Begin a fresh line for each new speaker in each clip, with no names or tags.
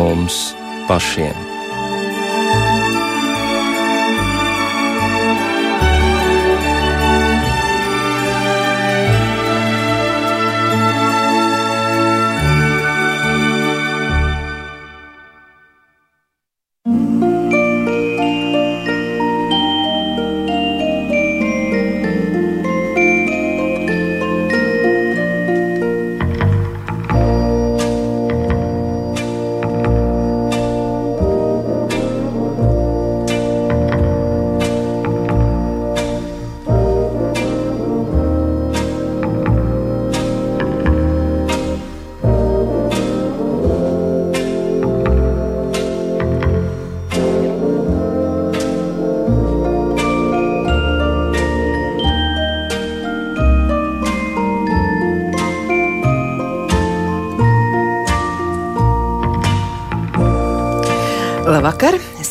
mums pašiem.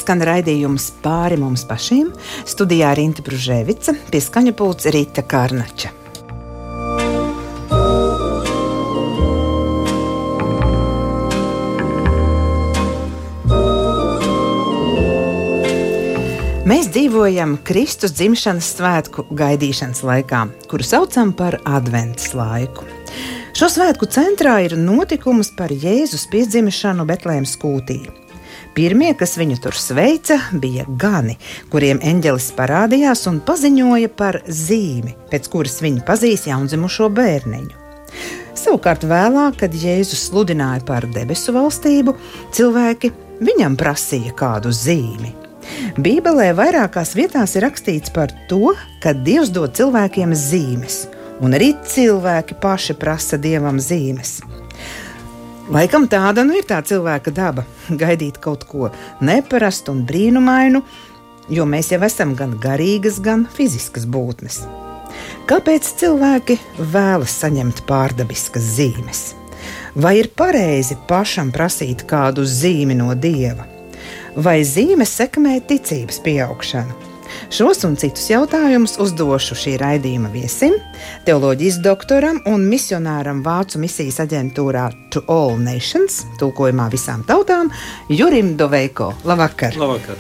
Skan raidījums pāri mums pašiem. Studijā Rīta Brunēvica, pie skaņa pults Rīta Kārnača. Mēs dzīvojam Kristus dzimšanas svētku gaidīšanas laikā, kuru saucam par Adventas laiku. Šo svētku centrā ir notikums par Jēzus piedzimšanu Betlēmas kūtī. Pirmie, kas viņu tur sveica, bija gani, kuriem eņģelis parādījās un paziņoja par zīmi, pēc kuras viņi pazīs jaundzimušo bērniņu. Savukārt vēlāk, kad Jēzus sludināja par debesu valstību, cilvēki viņam prasīja kādu zīmi. Bībelē vairākās vietās ir rakstīts par to, ka Dievs dod cilvēkiem zīmes, un arī cilvēki paši prasa Dievam zīmes. Laikam tāda nu ir tā cilvēka daba - gaidīt kaut ko neparastu un brīnumainu, jo mēs jau esam gan garīgas, gan fiziskas būtnes. Kāpēc cilvēki vēlas saņemt pārdabiskas zīmes? Vai ir pareizi pašam prasīt kādu zīmi no dieva? Vai zīmes sekmē ticības pieaugšanu? Šos un citus jautājumus uzdošu šī raidījuma viesim, teoloģijas doktoram un misionāram Vācu misijas aģentūrā To All Nations, tulkojumā visām tautām, Jurim Doveiko. Labvakar!
Labvakar.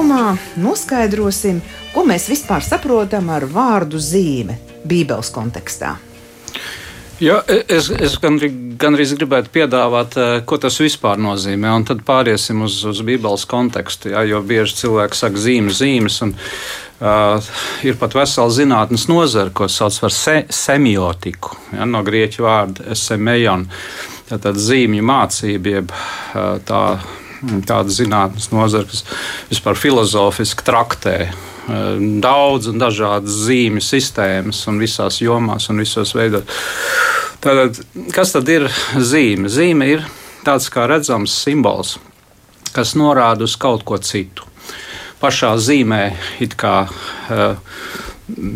Iesākumā noskaidrosim, ko mēs vispār saprotam ar vārdu zīme Bībeles kontekstā.
Ja, es es gandrīz, gandrīz gribētu piedāvāt, eh, ko tas vispār nozīmē, un tad pāriesim uz, uz Bībeles kontekstu. Ja, jo bieži cilvēki saka zīmes, zīmes, un uh, ir pat vesela zinātnes nozara, ko sauc par se, semiotiku, ja, no grieķu vārda semējon. Tātad zīmju mācība, jeb tā tāda zinātnes nozara, kas vispār filozofiski traktē eh, daudz un dažādas zīmju sistēmas un visās jomās un visos veidos. Tātad, kas tad ir zīme? Zīme ir tāds kā redzams simbols, kas norāda uz kaut ko citu. Pašā zīmē it kā eh,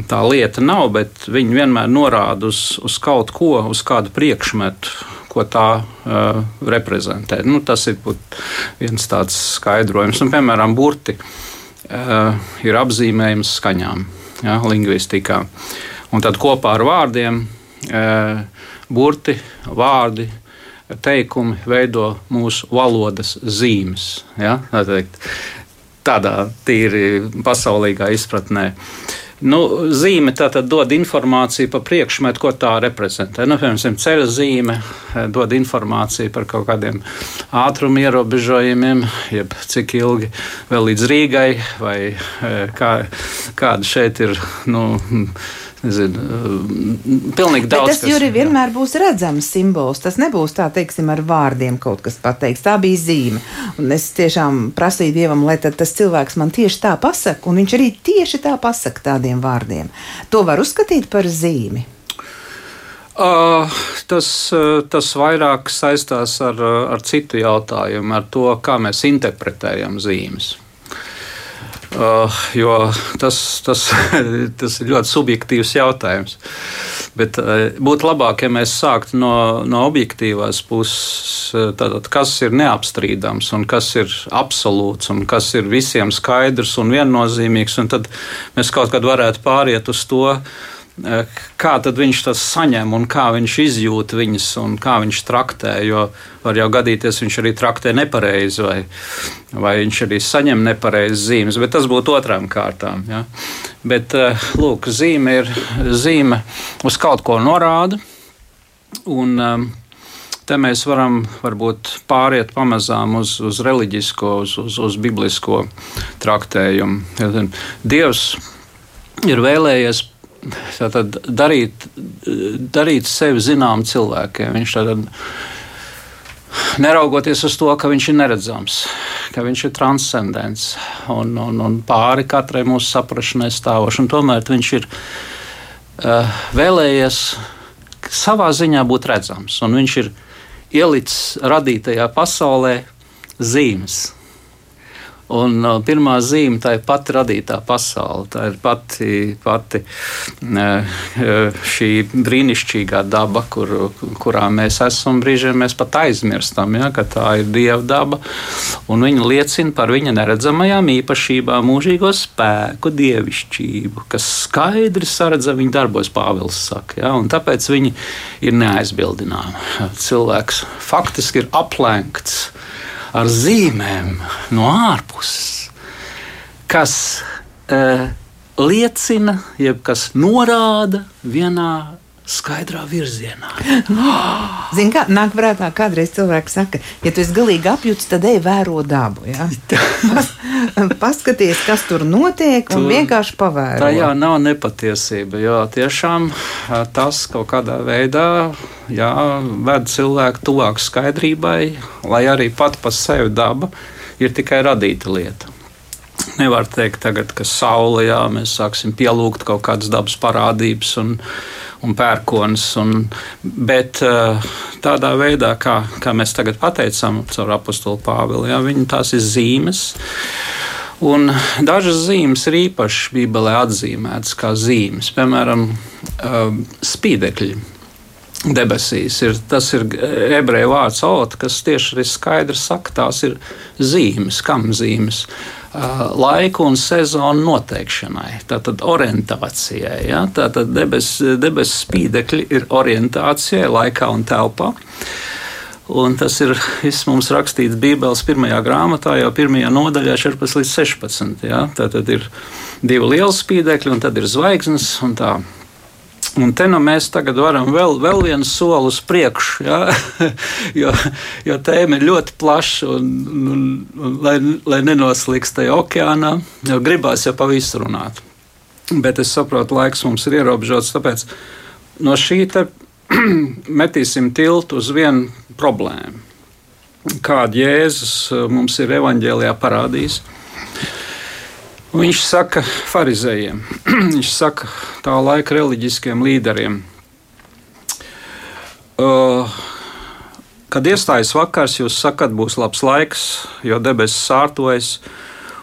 tā lieta nav, bet viņi vienmēr norāda uz, uz kaut ko, uz kādu priekšmetu, ko tā uh, reprezentē. Nu, tas ir viens tāds skaidrojums. Un, piemēram, burti uh, ir apzīmējums skaņām, ja, lingvistikā. Un tad kopā ar vārdiem uh, burti, vārdi, teikumi veido mūsu valodas zīmes. Ja, tādā tīri pasaulīgā izpratnē. Uh, Nu, zīme tātad dod informāciju par priekšmetu, ko tā reprezentē. Nu, piemēram, ceļa zīme eh, dod informāciju par kaut kādiem ātruma ierobežojumiem, jeb cik ilgi vēl līdz Rīgai, vai eh, kā, kāda šeit ir. Nu, nezinu, uh, pilnīgi daudz.
Bet tas arī vienmēr būs redzams simbols. Tas nebūs tā, teiksim, ar vārdiem kaut kas pateikts. Tā bija zīme. Un es tiešām prasīju Dievam, lai tas cilvēks man tieši tā pasaka, un viņš arī tieši tā pasaka tādiem vārdiem. To var uzskatīt par zīmi.
Uh, tas, uh, tas vairāk saistās ar, ar citu jautājumu, ar to, kā mēs interpretējam zīmes. Uh, jo tas, tas, tas ir ļoti subjektīvs jautājums. Bet būtu labāk, ja mēs sāktu no, no objektīvās puses, tātad, kas ir neapstrīdams un kas ir absolūts un kas ir visiem skaidrs un viennozīmīgs. Un tad mēs kaut kad varētu pāriet uz to, kā viņš to saņem un kā viņš izjūt viņas un kā viņš traktē. Jo var jau gadīties, viņš arī traktē nepareizi vai, vai viņš arī saņem nepareizas zīmes, bet tas būtu otrām kārtām. Ja? Bet lūk, zīme ir zīme uz kaut ko norāda. Un, Te mēs varam varbūt pāriet pamazām uz, uz reliģisko, uz, uz, uz biblisko traktējumu. Dievs ir vēlējies tātad, darīt, darīt sevi zinām cilvēkiem. Viņš tātad, neraugoties uz to, ka viņš ir neredzams, ka viņš ir transcendents un, un, un pāri katrai mūsu saprašanai stāvošs. Tomēr viņš ir uh, vēlējies savā ziņā būt redzams, viņš ir ielicis radītajā pasaulē zīmes Un uh, pirmā zīme tā ir pati radītā pasaule. Tā ir pati, pati uh, šī brīnišķīgā daba, kur, kurā mēs esam. Brīžiem mēs pat aizmirstam, ja, ka tā ir dieva daba. Viņa liecina par viņa neredzamajām īpašībām, mūžīgo spēku, dievišķību, kas skaidri saredzama viņa darbos, Pāvils saka. Ja, tāpēc viņi ir neaizbildināmi. Cilvēks faktiski ir aplenkts ar zīmēm no ārpuses, kas uh, liecina, jeb kas norāda vienā skaidrā virzienā.
Zini, kā nāk prātā, kādreiz cilvēks saka, ja tu esi galīgi apjūts, tad ej vēro dabu. Ja? Pas, paskaties, kas tur notiek, un tu, vienkārši pavēro.
Tā jā, nav nepatiesība. Jo tiešām tas kaut kādā veidā jā, ved cilvēku tuvāk skaidrībai, lai arī pat pa sevi daba ir tikai radīta lieta. Nevar teikt, tagad, ka saule, jā, mēs sāksim pielūgt kaut kādas dabas parādības. Un, un pērkons. Un, bet eh, tādā veidā, kā, kā mēs tagad pateicām caur apakstuli Pāvilu, ja, viņi tās ir zīmes. Un dažas zīmes ir īpaši Bībelē atzīmētas kā zīmes, piemēram, eh, spīdekļi. Debesīs ir tas ir ebreju vārds ot, kas tieši arī skaidri saka, tās ir zīmes, kam zīmes. Uh, laiku un sezonu noteikšanai, tātad orientācijai. Ja? Tātad debesu debes spīdekļi ir orientācijai laikā un telpā. Un tas ir mums rakstīts Bībeles pirmajā grāmatā, jau pirmajā nodaļā, 14 līdz 16. Ja? Tad ir divi lieli spīdekļi, un tad ir zvaigznes. Un te nu mēs tagad varam vēl, vēl vienu soli uz priekšu, ja? jo, jo tēma ir ļoti plaša un, un, un lai, lai nenoslīgst tajā okeānā, jo gribās jau pa visu runāt. Bet es saprotu, laiks mums ir ierobežots, tāpēc no šī te metīsim tiltu uz vienu problēmu. Kādu Jēzus mums ir evaņģēlijā parādījis. Viņš saka farizējiem, viņš saka tā laika reliģiskiem līderiem. Uh, kad iestājas vakars, jūs sakat, būs labs laiks, jo debesis sārtojas,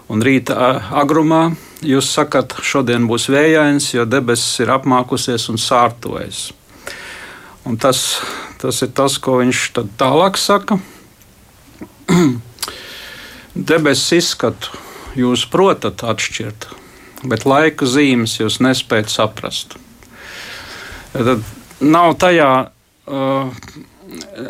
un rīta agrumā jūs sakat, šodien būs vējains, jo debesis ir apmākusies un sārtojas. Un tas, tas ir tas, ko viņš tālāk saka. debesis izskatu jūs protat atšķirt, bet laika zīmes jūs nespējat saprast. Tad nav tajā uh,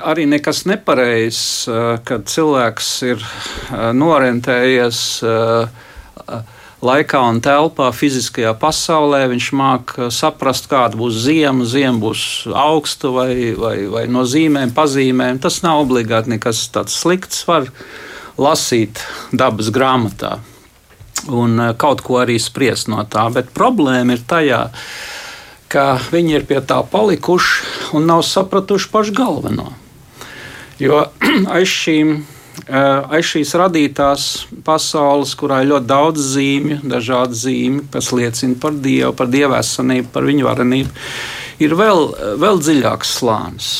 arī nekas nepareizs, uh, kad cilvēks ir uh, norientējies. Uh, laikā un telpā, fiziskajā pasaulē. Viņš māca saprast, kāda būs zima, zima būs augsta vai, vai, vai no zīmēm, pazīmēm. Tas nav obligāti nekas tāds slikts. Var lasīt dabas grāmatā un eh, kaut ko arī spriest no tā. Bet problēma ir tajā, ka viņi ir pie tā palikuši un nav sapratuši pašu galveno. Jo aiz šīm eh, aiz šīs radītās pasaules, kurā ir ļoti daudz zīmju, dažādu zīmju, kas liecina par Dievu, par Dieva esamību, par viņu varenību, ir vēl, vēl dziļāks slānis.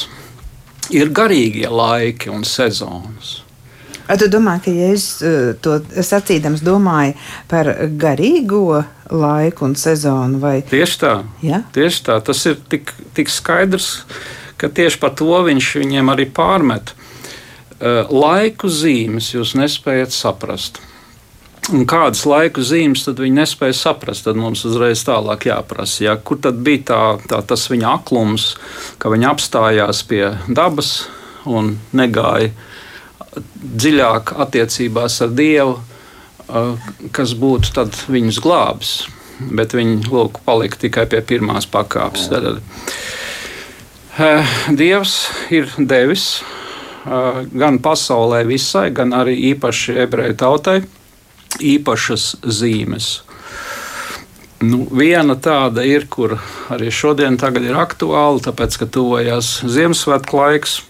Ir garīgie laiki un sezonas.
Vai tu domā, ka Jēzus eh, to sacīdams domāja par garīgo laiku un sezonu. Vai...
Tieši tā.
Ja?
Tieši tā. Tas ir tik, tik skaidrs, ka tieši par to viņš viņiem arī pārmet. Uh, laiku zīmes jūs nespējat saprast. Un kādas laiku zīmes tad viņi nespēja saprast, tad mums uzreiz tālāk jāprasa, ja, kur tad bija tā, tā, tas viņa aklums, ka viņi apstājās pie dabas un negāja dziļāk attiecībās ar Dievu, kas būtu viņus glābis. Bet viņi lūk, palika tikai pie pirmās pakāpes. Tad, Dievs ir devis gan pasaulē visai, gan arī īpaši ebreju tautai īpašas zīmes. Nu, viena tāda ir, kur arī šodien ir aktuāla, tāpēc, ka tuvojas Ziemassvētku laiks.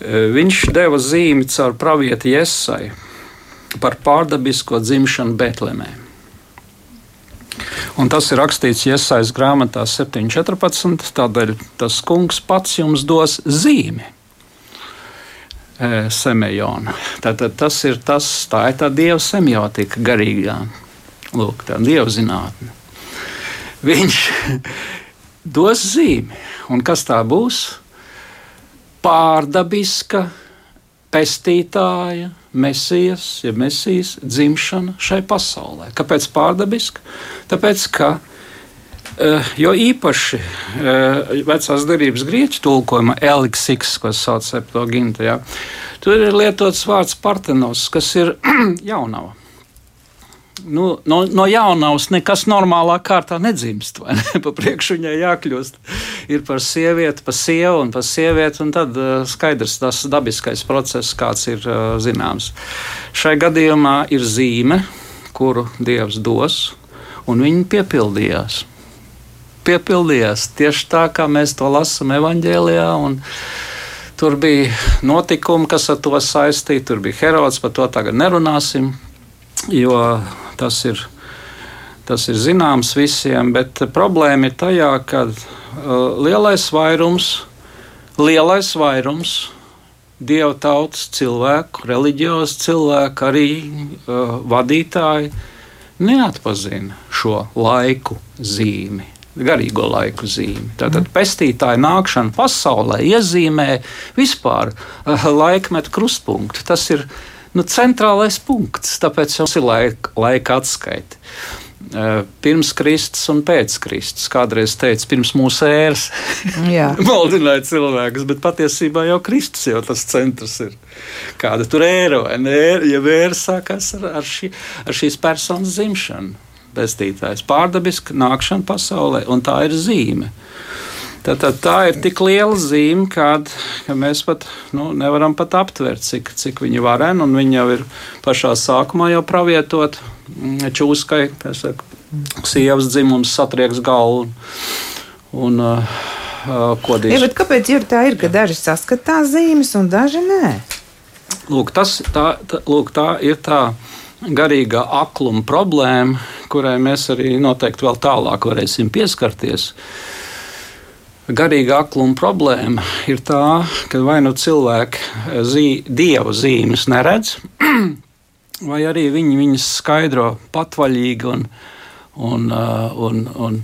Viņš deva zīmi caur pravieti Iesai par pārdabisko dzimšanu Betlemē. Un tas ir rakstīts Iesais grāmatā 7.14. Tādēļ tas kungs pats jums dos zīmi. E, semejona. Tātad tas ir tas, tā ir tā dieva semiotika garīgā. Lūk, tā dieva zinātne. Viņš dos zīmi, un kas tā būs? Pārdabiska pestītāja, mesijas, ja mesijas dzimšana šai pasaulē. Kāpēc pārdabiska? Tāpēc, ka Uh, jo īpaši uh, vecās darbības grieķu tulkojuma eliksiks, ko sauc par septogintu, ja, tur ir lietots vārds partenos, kas ir jaunava. Nu, no, no jaunavas nekas normālā kārtā nedzimst. Ne? pa priekšu viņai jākļūst. Ir par sievieti, par sievu un par sievieti, un tad uh, skaidrs tas dabiskais process, kāds ir uh, zināms. Šai gadījumā ir zīme, kuru Dievs dos, un viņi piepildījās piepildījās tieši tā, kā mēs to lasām evanģēlijā. Tur bija notikumi, kas ar to saistīti. Tur bija Herods, par to tagad nerunāsim, jo tas ir, tas ir zināms visiem. Bet problēma ir tajā, ka uh, lielais vairums, lielais vairums dievu tautas cilvēku, reliģiozu cilvēku, arī uh, vadītāji neatpazina šo laiku zīmi garīgo laiku zīme. Tātad mm. pestītāja nākšana pasaulē iezīmē vispār uh, laikmetu krustpunktu. Tas ir nu, centrālais punkts, tāpēc jau ir laika, laika atskaita. Uh, pirms Kristus un pēc Kristus. Kādreiz teica, pirms mūsu ēras maldināja cilvēkus, bet patiesībā jau Kristus jau tas centrs ir. Kāda tur ēra vai nē, ja vēra sākās ar, ar, šī, ar šīs personas dzimšanu pestītājs, pārdabiska nākšana pasaulē, un tā ir zīme. Tātad tā ir tik liela zīme, kād, ka mēs pat nu, nevaram pat aptvert, cik, cik viņa varena, un viņa jau ir pašā sākumā jau pravietot mm, čūskai, saku, sievas dzimums satrieks galvu. Un, uh, uh, kodīs.
Ja, kāpēc ir tā, ir, ka daži saskatās zīmes un daži nē?
Lūk, tas, tā, tā, lūk, tā ir tā garīgā akluma problēma, kurai mēs arī noteikti vēl tālāk varēsim pieskarties. Garīga akluma problēma ir tā, ka vai nu cilvēki zī, dievu zīmes neredz, vai arī viņi viņas skaidro patvaļīgi un, un, uh, un, un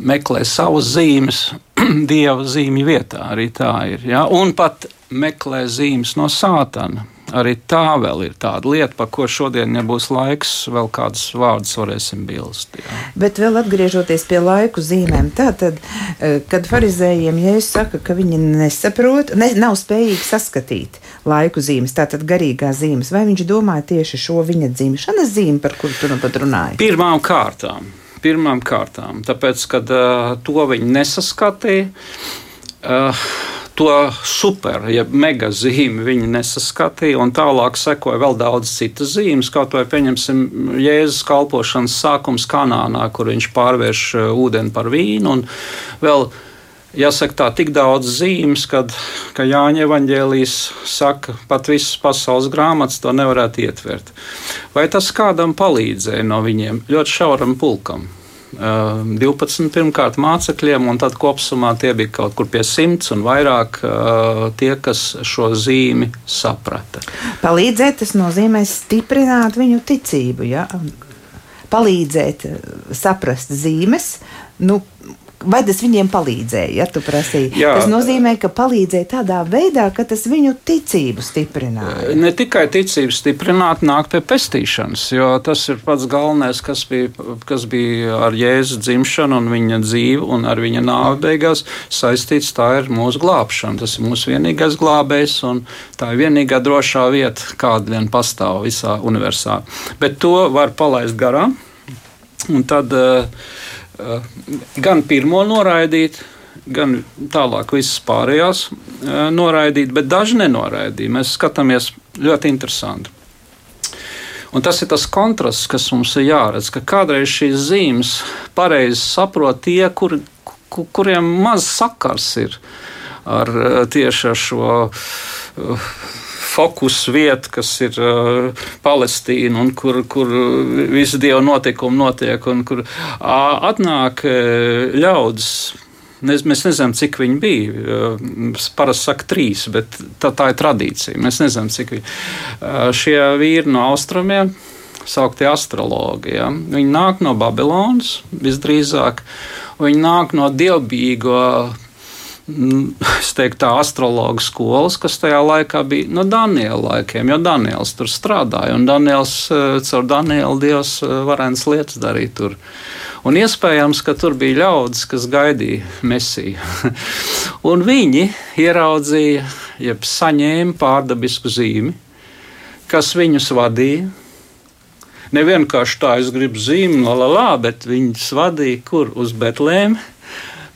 meklē savas zīmes dieva zīmju vietā. Arī tā ir. Ja? Un pat meklē zīmes no sātana. Arī tā vēl ir tāda lieta, par ko šodien, ja būs laiks, vēl kādus vārdus varēsim bilst. Jā.
Bet vēl atgriežoties pie laiku zīmēm, tātad, e, kad farizējiem Jēzus saka, ka viņi nesaprot, ne, nav spējīgi saskatīt laiku zīmes, tātad garīgā zīmes, vai viņš domāja tieši šo viņa dzimšanas zīmi, par kuru tu nu pat runāji?
Pirmām kārtām. Pirmām kārtām, tāpēc, kad uh, to viņi nesaskatīja. Uh, to super, ja mega zīmi viņi nesaskatīja, un tālāk sekoja vēl daudz citas zīmes, kaut vai pieņemsim Jēzus kalpošanas sākums Kanānā, kur viņš pārvērš uh, ūdeni par vīnu, un vēl jāsaka, tā tik daudz zīmes, kad, ka Jāņa evanģēlijas saka, pat visas pasaules grāmatas to nevarētu ietvert. Vai tas kādam palīdzēja no viņiem ļoti šauram pulkam? 12 pirmkārt mācekļiem, un tad kopumā tie bija kaut kur pie simts un vairāk tie, kas šo zīmi saprata.
Palīdzēt, tas nozīmē stiprināt viņu ticību. Ja? palīdzēt saprast zīmes. Nu, Vai tas viņiem palīdzēja, ja tu prasīji? Jā. Tas nozīmē, ka palīdzēja tādā veidā, ka tas viņu ticību stiprināja.
Ne tikai ticību stiprināt, nāk pie pestīšanas, jo tas ir pats galvenais, kas bija, kas bija ar Jēzus dzimšanu un viņa dzīvi un ar viņa nāvi beigās saistīts. Tā ir mūsu glābšana, tas ir mūsu vienīgais glābējs un tā ir vienīgā drošā vieta, kāda vien pastāv visā universā. Bet to var palaist garām. Un tad uh, gan pirmo noraidīt, gan tālāk visas pārējās eh, noraidīt, bet daži nenoraidīja. Mēs skatāmies ļoti interesanti. Un tas ir tas kontrasts, kas mums ir jāredz, ka kādreiz šīs zīmes pareizi saprot tie, kur, kuriem maz sakars ir ar eh, tieši ar šo fokus vieta, kas ir uh, Palestīna, un kur, kur visi dievu notikumi notiek, un kur atnāk uh, ļaudis. Mēs nezinām, cik viņi bija. Uh, parasti saka, trīs, bet tā, tā ir tradīcija. Mēs nezinām, cik viņi. Uh, šie vīri no austrumiem, sauktie astrologi, ja? viņi nāk no Babilonas visdrīzāk. Viņi nāk no dievbijīgo es teiktu, tā astrologa skolas, kas tajā laikā bija no Daniela laikiem, jo Daniels tur strādāja. Un Daniels, eh, caur Danielu Dievs eh, varēns lietas darīt tur. Un iespējams, ka tur bija ļaudis, kas gaidīja mesiju. un viņi ieraudzīja, jeb saņēma pārdabisku zīmi, kas viņus vadīja. Ne vienkārši tā, es gribu zīmi, la, la, la, bet viņus vadīja kur uz Betlēmu,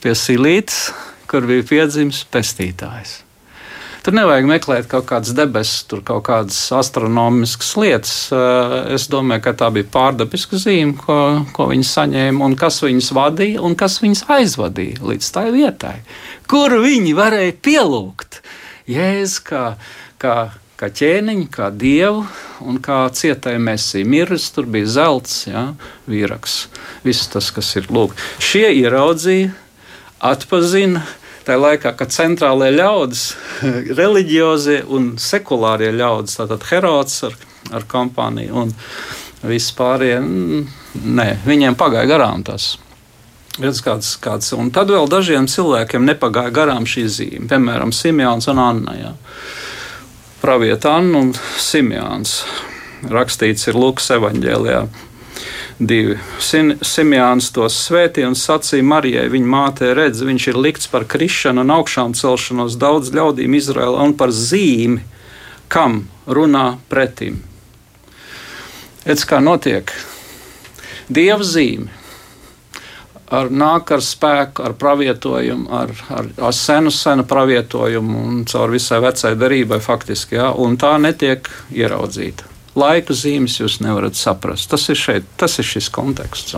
pie Silītas kur bija piedzimis pestītājs. Tur nevajag meklēt kaut kādas debesis, tur kaut kādas astronomiskas lietas. Eh, es domāju, ka tā bija pārdabiska zīme, ko, ko viņi saņēma, un kas viņus vadīja un kas viņus aizvadīja līdz tai vietai, kur viņi varēja pielūgt Jēzu kā, kā, kā ķēniņu, kā dievu un kā cietēju mesiju. Miris tur bija zelts, ja, vīraks, viss tas, kas ir lūk. Šie ieraudzīja atpazina. Tā laikā, kad centrālajie ļaudis, reliģiozie un sekulārie ļaudis, tātad Herods ar, ar kompāniju un viss pārējie, nē, viņiem pagāja garām tas. Redz, kāds, kāds. Un tad vēl dažiem cilvēkiem nepagāja garām šī zīme, piemēram, Simjāns un Anna. Jā. Pravieta Anna un Simjāns. Rakstīts ir Lukas evanģēlijā divi. Simjāns tos svētīja un sacīja Marijai, viņa mātei, redz, viņš ir likts par krišanu un augšām celšanos daudz ļaudīm Izraēlā un par zīmi, kam runā pretim. Redz, kā notiek Dieva zīme. Ar nāk ar spēku, ar pravietojumu, ar, ar, ar senu, senu pravietojumu un caur visai vecai darībai faktiski, ja, un tā netiek ieraudzīta laika zīmes jūs nevarat saprast. Tas ir, šeit, tas ir šis konteksts.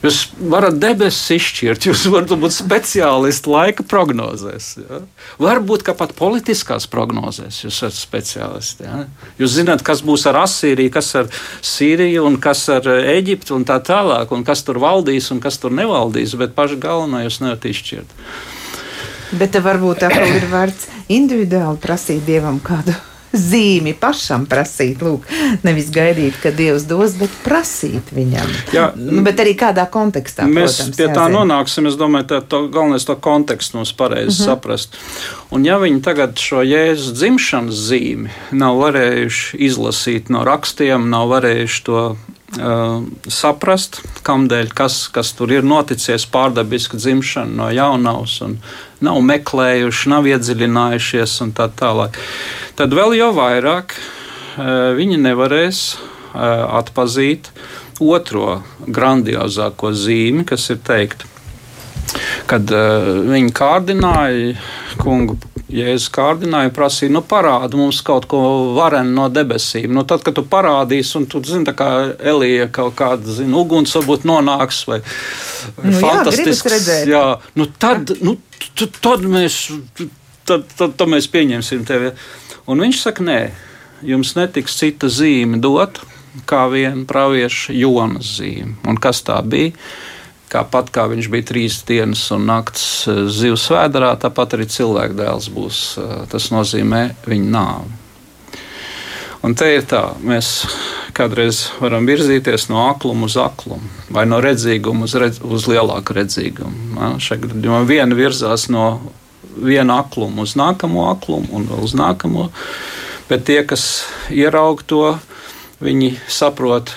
Jūs varat debesis izšķirt, jūs varat būt speciālisti laika prognozēs. Ja? Varbūt pat politiskās prognozēs jūs esat speciālisti. Ja? Jūs zināt, kas būs ar Asīriju, kas ar Sīriju, un kas ar Eģiptu un tā tālāk, un kas tur valdīs un kas tur nevaldīs, bet paši galveno jūs nevarat izšķirt.
Bet varbūt tā ir vērts individuāli prasīt dievam kādu zīmi pašam prasīt, lūk, nevis gaidīt, ka Dievs dos, bet prasīt viņam. Jā, nu, bet arī kādā kontekstā.
Mēs protams, pie tā jāzina. nonāksim. Es domāju, ka galvenais to kontekstu mums pareizi uh mhm. -huh. saprast. Un ja viņi tagad šo jēzus dzimšanas zīmi nav varējuši izlasīt no rakstiem, nav varējuši to Uh, saprast, kādēļ, kas, kas tur ir noticis, pārdabiska dzimšana no jaunavas, un nav meklējuši, nav iedziļinājušies un tā tālāk. Tad vēl jau vairāk uh, viņi nevarēs uh, atpazīt otro grandiozāko zīmi, kas ir teikt, kad viņi kārdināja kungu Jēzus kārdināja, prasīja, nu, parādi mums kaut ko varenu no debesīm. Nu, tad, kad tu parādīsi, un tu zini, kā Elija kaut kāda, zini, uguns varbūt nonāks vai, vai nu, fantastisks. Jā, jā, nu, tad, nu, tad, tad mēs, tad, tad, tad mēs pieņemsim tevi. Un viņš saka, nē, jums netiks cita zīme dot, kā viena pravieša Jonas zīme. Un kas tā bija? Kāpat kā viņš bija trīs dienas un naktis eh, zivs vēdā, tāpat arī cilvēka dēls būs. Eh, tas nozīmē viņa nāvi. Un te ir tā, mēs kādreiz varam virzīties no akluma uz aklumu, vai no redzīguma uz, redz, uz lielāku redzīgumu. Ja? Šeit gadījumā viena virzās no viena akluma uz nākamo aklumu un vēl uz nākamo, bet tie, kas ieraug to, viņi saprot,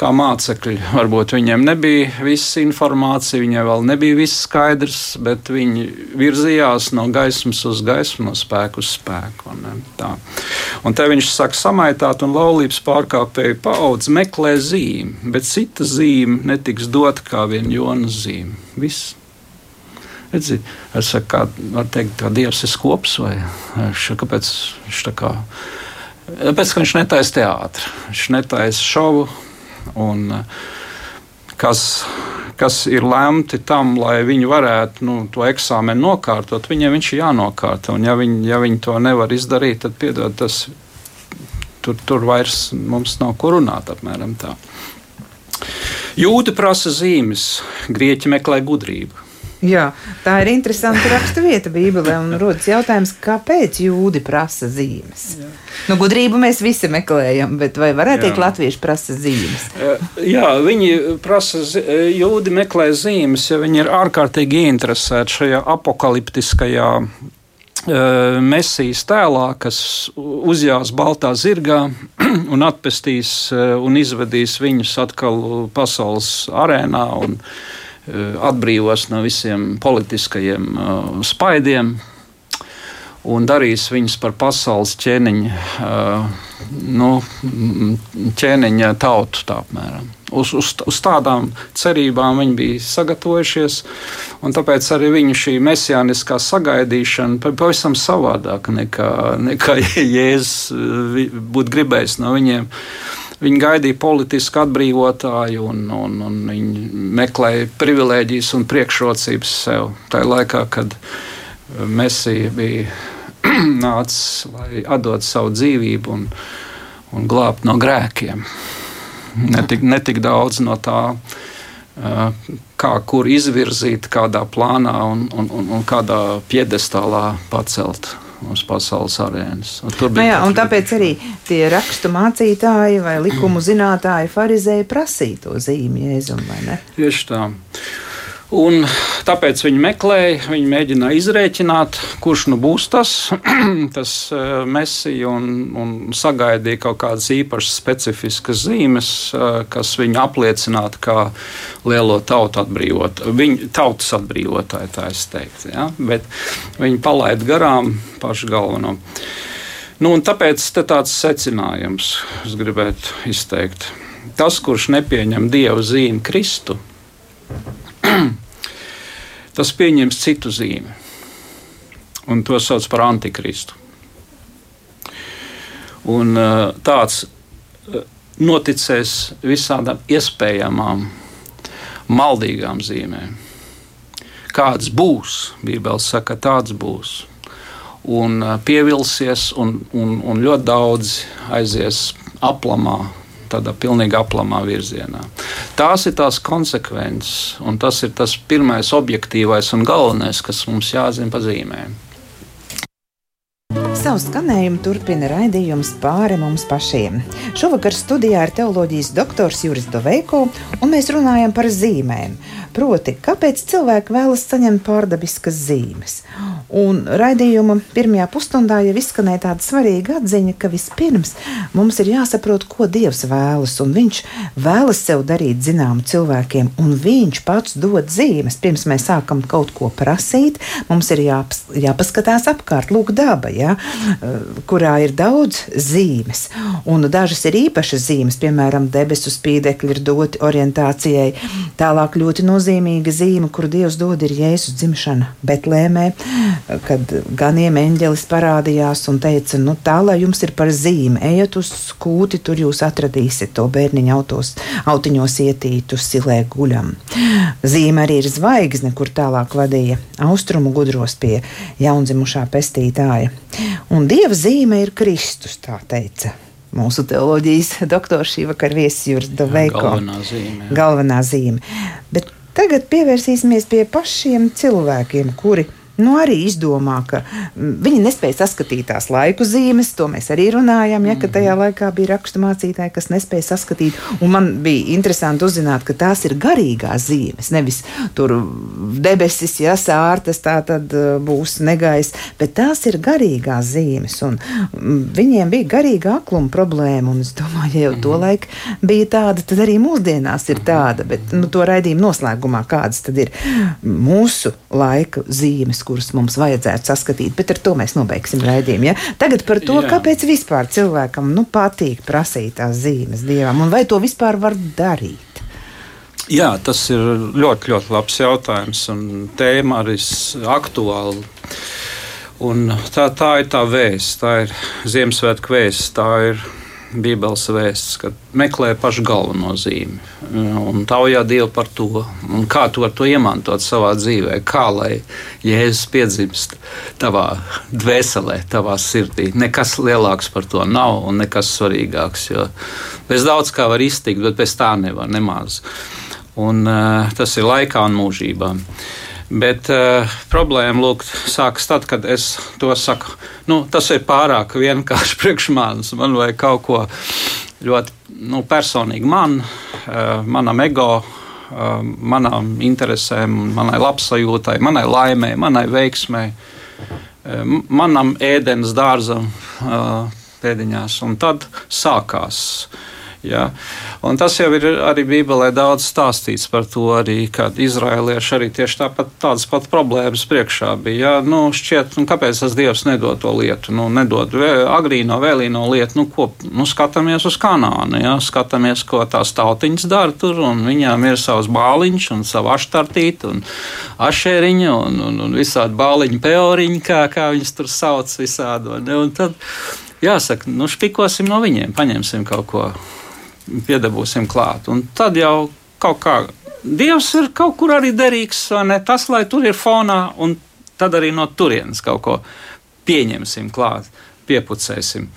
kā mācekļi. Varbūt viņiem nebija visa informācija, viņiem vēl nebija viss skaidrs, bet viņi virzījās no gaismas uz gaismu, no spēka uz spēku. Un, tā. un te viņš saka, samaitāt un laulības pārkāpēju paudze meklē zīmi, bet cita zīme netiks dota kā viena jonas zīme. Viss. Redzi, es saku, kā, var teikt, ka Dievs ir skops vai viņš, kāpēc viņš tā kā. Tāpēc, ka viņš netaisa teātri, viņš netaisa šovu, un eh, kas, kas ir lemti tam, lai viņi varētu nu, to eksāmenu nokārtot, viņiem viņš ir jānokārto. Un ja viņi, ja viņi to nevar izdarīt, tad piedod, tas, tur, tur vairs mums nav ko runāt. Apmēram tā. Jūda prasa zīmes, grieķi meklē gudrību.
Jā, tā ir interesanta raksturvieta Bībelē. Un rodas jautājums, kāpēc jūdi prasa zīmes? Jā. Nu, gudrību mēs visi meklējam, bet vai varētu teikt, latvieši prasa zīmes?
Jā, viņi prasa, jūdi meklē zīmes, ja viņi ir ārkārtīgi interesēti šajā apakaliptiskajā Mēsīs tēlā, kas uzjās baltā zirgā un atpestīs un izvedīs viņus atkal pasaules arēnā un Eh, atbrīvos no visiem politiskajiem uh, spaidiem un darīs viņus par pasaules ķēniņa, uh, nu, ķēniņa tautu. Tā apmēram. Uz, uz, uz tādām cerībām viņi bija sagatavojušies, un tāpēc arī viņu šī mesijāniskā sagaidīšana pavisam savādāka nekā, nekā Jēzus būtu gribējis no viņiem. Viņi gaidīja politisku atbrīvotāju, un, un, un viņi meklēja privilēģijas un priekšrocības sev. Tā laikā, kad Mēsija bija nācis, lai atdotu savu dzīvību un, un glābtu no grēkiem. Netik, netik daudz no tā, kā kur izvirzīt, kādā plānā un, un, un, un kādā piedestālā pacelt uz pasaules arēnas. Un
tur bija. No nu jā, un tāpēc arī tie rakstu mācītāji vai likumu zinātāji, farizēji prasīja to zīmi jēzumu, vai ne?
Tieši tā. Un tāpēc viņi meklēja, viņi mēģināja izrēķināt, kurš nu būs tas, tas uh, mesija, un, un sagaidīja kaut kādas īpašas specifiskas zīmes, uh, kas viņu apliecinātu kā lielo tautu atbrīvotāju, viņu tautas atbrīvotāju, tā es teiktu. Ja? Bet viņi palaida garām pašu galveno. Nu, tāpēc tāds secinājums es gribētu izteikt. Tas, kurš nepieņem dievu zīmi Kristu, tas pieņems citu zīmi. Un to sauc par antikristu. Un, uh, tāds uh, noticēs visādām iespējamām, maldīgām zīmēm. Kāds būs, Bībeli saka, tāds būs. Un uh, pievilsies, un, un, un ļoti daudz aizies aplamā, tādā pilnīgi aplamā virzienā. Tās ir tās konsekvences, un tas ir tas pirmais objektīvais un galvenais, kas mums jāzina pazīmēm.
Savu skanējumu turpina raidījums pāri mums pašiem. Šovakar studijā ir teoloģijas doktors Juris Doveiko, un mēs runājam par zīmēm. Proti, kāpēc cilvēki vēlas saņemt pārdabiskas zīmes? Un raidījuma pirmajā pusstundā jau izskanēja tāda svarīga atziņa, ka vispirms mums ir jāsaprot, ko Dievs vēlas. Un Viņš vēlas sev darīt zināmu cilvēkiem, un Viņš pats dod zīmes. Pirms mēs sākam kaut ko prasīt, mums ir jāpas, jāpaskatās apkārt, lūk, daba, ja, kurā ir daudz zīmes. Un dažas ir īpašas zīmes, piemēram, debesu spīdekļi ir doti orientācijai. Tālāk ļoti nozīmīga zīme, kuru Dievs dod, ir Jēzus dzimšana Betlēmē kad ganiem eņģelis parādījās un teica, nu tā, lai jums ir par zīmi, ejiet uz kūti, tur jūs atradīsiet to bērniņu autos, autiņos ietītu silē guļam. Zīme arī ir zvaigzne, kur tālāk vadīja austrumu gudros pie jaundzimušā pestītāja. Un dieva zīme ir Kristus, tā teica mūsu teoloģijas doktors šī vakar viesis Juris Doveiko.
Galvenā zīme. Jā.
Galvenā zīme. Bet tagad pievērsīsimies pie pašiem cilvēkiem, kuri nu, arī izdomā, ka mm, viņi nespēja saskatīt tās laiku zīmes. To mēs arī runājam, ja, ka mhm. tajā laikā bija rakstu mācītāji, kas nespēja saskatīt. Un man bija interesanti uzzināt, ka tās ir garīgās zīmes. Nevis tur debesis, ja sārtas, tā tad uh, būs negais, bet tās ir garīgās zīmes. Un mm, viņiem bija garīga akluma problēma. Un es domāju, ja jau to mhm. laiku bija tāda, tad arī mūsdienās ir tāda. Bet nu, to raidījumu noslēgumā kādas tad ir mūsu laika zīmes kurus mums vajadzētu saskatīt, bet ar to mēs nobeigsim raidījumu. Ja? Tagad par to, Jā. kāpēc vispār cilvēkam nu, patīk prasīt tās zīmes dievam, un vai to vispār var darīt.
Jā, tas ir ļoti, ļoti labs jautājums, un tēma arī aktuāla. Un tā, tā ir tā vēsts, tā ir Ziemassvētku vēsts, tā ir Bībeles vēsts, ka meklē pašu galveno zīmi un taujā Dievu par to, kā to, to iemantot savā dzīvē, kā lai Jēzus piedzimst tavā dvēselē, tavā sirdī. Nekas lielāks par to nav un nekas svarīgāks, bez daudz kā var iztikt, bet bez tā nevar nemaz. Un, uh, tas ir laikā un mūžībā. Bet uh, problēma lūk, sākas tad, kad es to saku. Nu, tas ir pārāk vienkārši priekš manis. Man vajag kaut ko ļoti nu, personīgi man, uh, manam ego, uh, manām interesēm, manai labsajūtai, manai laimei, manai veiksmei, uh, manam ēdienas dārzam uh, pēdiņās. Un tad sākās. Ja? Un tas jau ir arī Bībelē daudz stāstīts par to, arī, kad izrēlieši arī tieši tāpat tādas pat problēmas priekšā bija. Ja? Nu, šķiet, nu, kāpēc tas Dievs nedod to lietu? Nu, nedod agrīno, vēlīno lietu, nu, ko nu, skatāmies uz kanānu, ja? skatāmies, ko tās tautiņas dara tur, un viņām ir savs bāliņš un sava aštartīte un ašēriņa un, un, un visādi bāliņu peoriņi, kā, kā viņas tur sauc visādi. Jāsaka, nu, špikosim no viņiem, paņemsim kaut ko piedabūsim klāt. Un tad jau kaut kā Dievs ir kaut kur arī derīgs, vai ne? Tas, lai tur ir fonā, un tad arī no turienes kaut ko pieņemsim klāt, piepucēsim.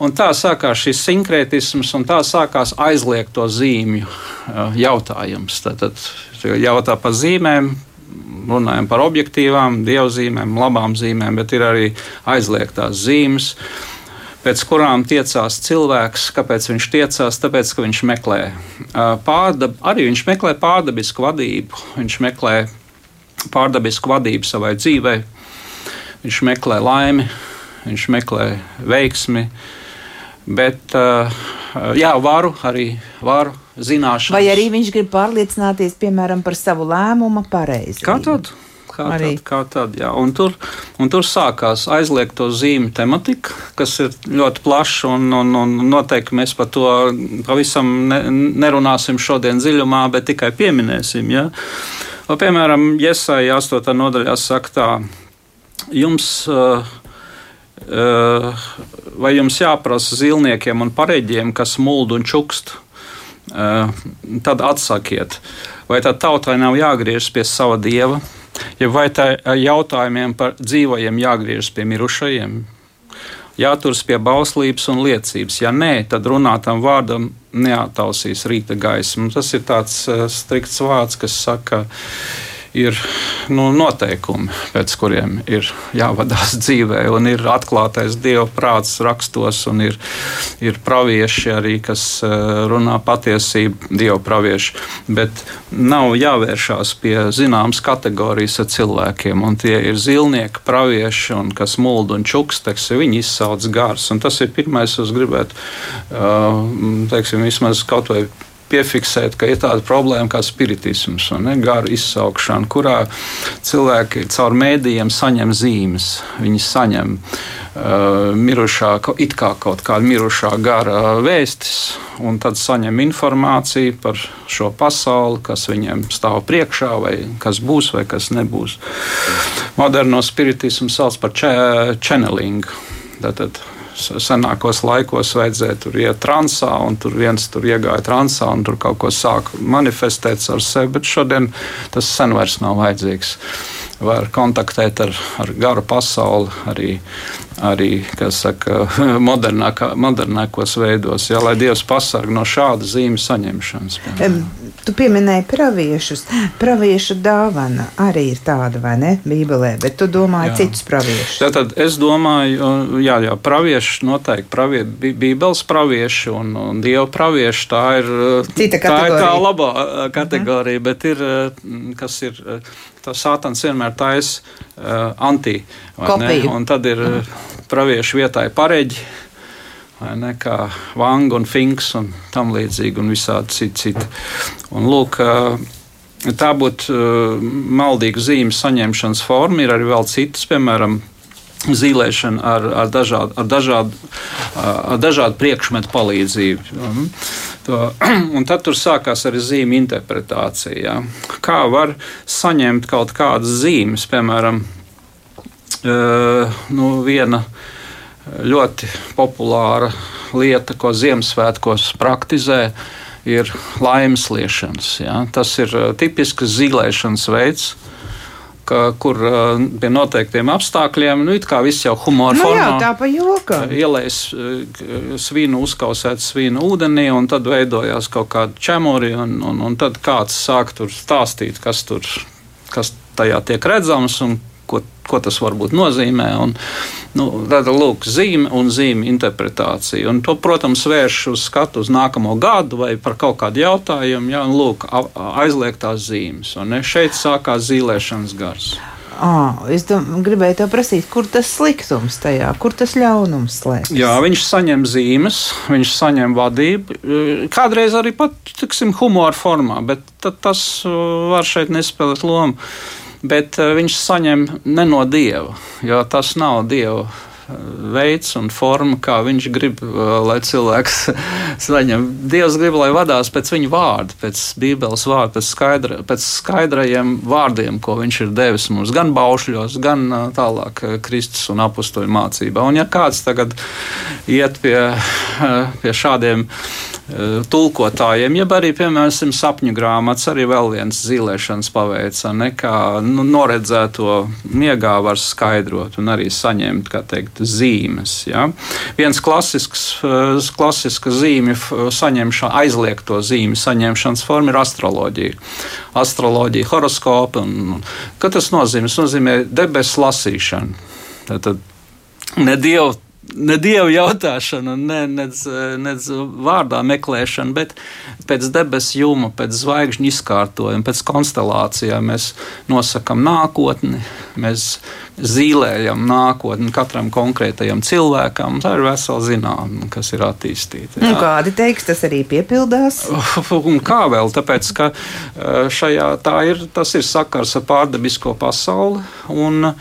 Un tā sākās šis sinkrētisms, un tā sākās aizliegto zīmju uh, jautājums. Tad, tad jautā par zīmēm, runājam par objektīvām, dievzīmēm, labām zīmēm, bet ir arī aizliegtās zīmes. Pēc kurām tiecās cilvēks. Kāpēc viņš tiecās? Tāpēc, ka viņš meklē pārdab, arī viņš meklē pārdabisku vadību, viņš meklē pārdabisku vadību savai dzīvei, viņš meklē laimi, viņš meklē veiksmi. Bet, jā, varu arī varu zināšanu.
Vai arī viņš grib pārliecināties, piemēram, par savu lēmumu pareizi?
Kā tad? Kā arī. tad, kā tad jā. un tur, un tur sākās aizliegto zīmju tematika, kas ir ļoti plaša. Un, un, un noteikti mēs par to pavisam ne, nerunāsim šodien dziļumā, bet tikai pieminēsim. Ja? O, piemēram, Iesai 8. nodaļā saka tā, jums. Uh, vai jums jāprasa zilniekiem un pareģiem, kas mūld un čukst? Uh, tad atsakiet, vai tā tautai nav jāgriežas pie sava dieva, ja vai tā jautājumiem par dzīvajiem jāgriežas pie mirušajiem, jāturas pie bauslības un liecības. Ja nē, tad runātam vārdam neatausīs rīta gaismu. Tas ir tāds strikts vārds, kas saka, ka ir nu, noteikumi, pēc kuriem ir jāvadās dzīvē, un ir atklātais dieva prāts rakstos, un ir, ir pravieši arī, kas eh, runā patiesību, dieva pravieši. Bet nav jāvēršās pie zināmas kategorijas ar cilvēkiem, un tie ir zilnieki, pravieši, un kas mulda un čuksteks, viņi izsauc gars. Tas ir pirmais, kas gribētu, eh, teiksim, vismaz kaut vai piefiksēt, ka ir tāda problēma kā spiritisms un ne, garu izsaukšana, kurā cilvēki caur mēdījiem saņem zīmes. Viņi saņem uh, mirušā, it kā kaut kāda mirušā gara vēstis, un tad saņem informāciju par šo pasauli, kas viņiem stāv priekšā, vai kas būs, vai kas nebūs. Moderno spiritismu sauc par channeling. Tātad senākos laikos vajadzēja tur iet transā, un tur viens tur iegāja transā un tur kaut ko sāka manifestēt ar sevi, bet šodien tas sen vairs nav vajadzīgs. Var kontaktēt ar, ar garu pasauli, arī arī saka, modernākos veidos, ja, lai Dievs pasargā no šāda zīmju saņemšanas.
Piemēram. Tu pieminēji praviešus. Pravieša dāvana arī ir tāda, vai ne? Bībelē, bet tu domāji jā. citus praviešus.
Tātad es domāju, jā, jā pravieši noteikti pravie, Bībeles pravieši un, un Dieva pravieši. Tā ir,
Cita
tā ir tā labā kategorija, mhm. bet ir, kas ir, tā sātans vienmēr taisa uh, anti. Un tad ir uh, praviešu vietā pareģi ne, kā Vanga un Finks un tam līdzīgi un visādi citi. citi. Un, lūk, tā būtu maldīga zīmes saņemšanas forma, ir arī vēl citas, piemēram, zīmēšana ar, ar, dažādu, ar, dažādu, ar dažādu priekšmetu palīdzību. Mhm. To, un tad tur sākās arī zīmju interpretācija. Ja. Kā var saņemt kaut kādas zīmes, piemēram, nu, viena ļoti populāra lieta, ko Ziemassvētkos praktizē, ir laimes liešanas. Ja? Tas ir uh, tipisks zīlēšanas veids. Ka, kur uh, pie noteiktiem apstākļiem, nu, kā viss jau humora
nu,
formā,
jā, tā pa joka.
Uh, ielēs svinu, uzkausēt svinu ūdenī, un tad veidojās kaut kāda čemuri, un, un, un tad kāds sāk tur stāstīt, kas tur kas tajā tiek redzams un ko, ko tas varbūt nozīmē. Un, nu, tāda lūk, zīme un zīme interpretācija. Un to, protams, vērš uz skatu uz nākamo gadu vai par kaut kādu jautājumu, ja, un lūk, aizliegtās zīmes. Un ne, šeit sākās zīlēšanas gars.
À, es dom, gribēju te prasīt, kur tas sliktums tajā, kur tas ļaunums slēpjas.
Jā, viņš saņem zīmes, viņš saņem vadību. Kādreiz arī pat, tiksim, humora formā, bet tas var šeit nespēlēt lomu bet eh, viņš saņem ne no dieva, jo tas nav dieva veids un forma, kā viņš grib, eh, lai cilvēks saņem. Dievs grib, lai vadās pēc viņa vārda, pēc Bībeles vārda, pēc, skaidra, pēc skaidrajiem vārdiem, ko viņš ir devis mums, gan baušļos, gan tālāk Kristus un apakstoļu mācībā. Un ja kāds tagad iet pie, pie šādiem Eh, tulkotājiem, jeb arī, piemēram, sapņu grāmatas, arī vēl viens zīmēšanas paveids, kā nu, noredzēto miegā var skaidrot un arī saņemt teikt, zīmes. Ja? Viens klasisks, eh, klasiska saņemšana, aizliegto zīmju saņemšanas forma ir astroloģija. Astroloģija, horoskopi. Un, ko tas nozīmē? Tas nozīmē debesu lasīšanu. Tad ne dievu ne dievu jautāšanu, ne, nedz, nedz vārdā meklēšanu, bet pēc debesu jūma, pēc zvaigžņu izkārtojuma, pēc konstelācijām mēs nosakām nākotni, mēs zīmējam nākotni katram konkrētajam cilvēkam. Tā ir vesela zinātne, kas ir attīstīta.
Nu, kādi teiks, tas arī piepildās?
Un kā vēl? Tāpēc, ka eh, šajā tā ir, tas ir sakars ar pārdabisko pasauli. Un,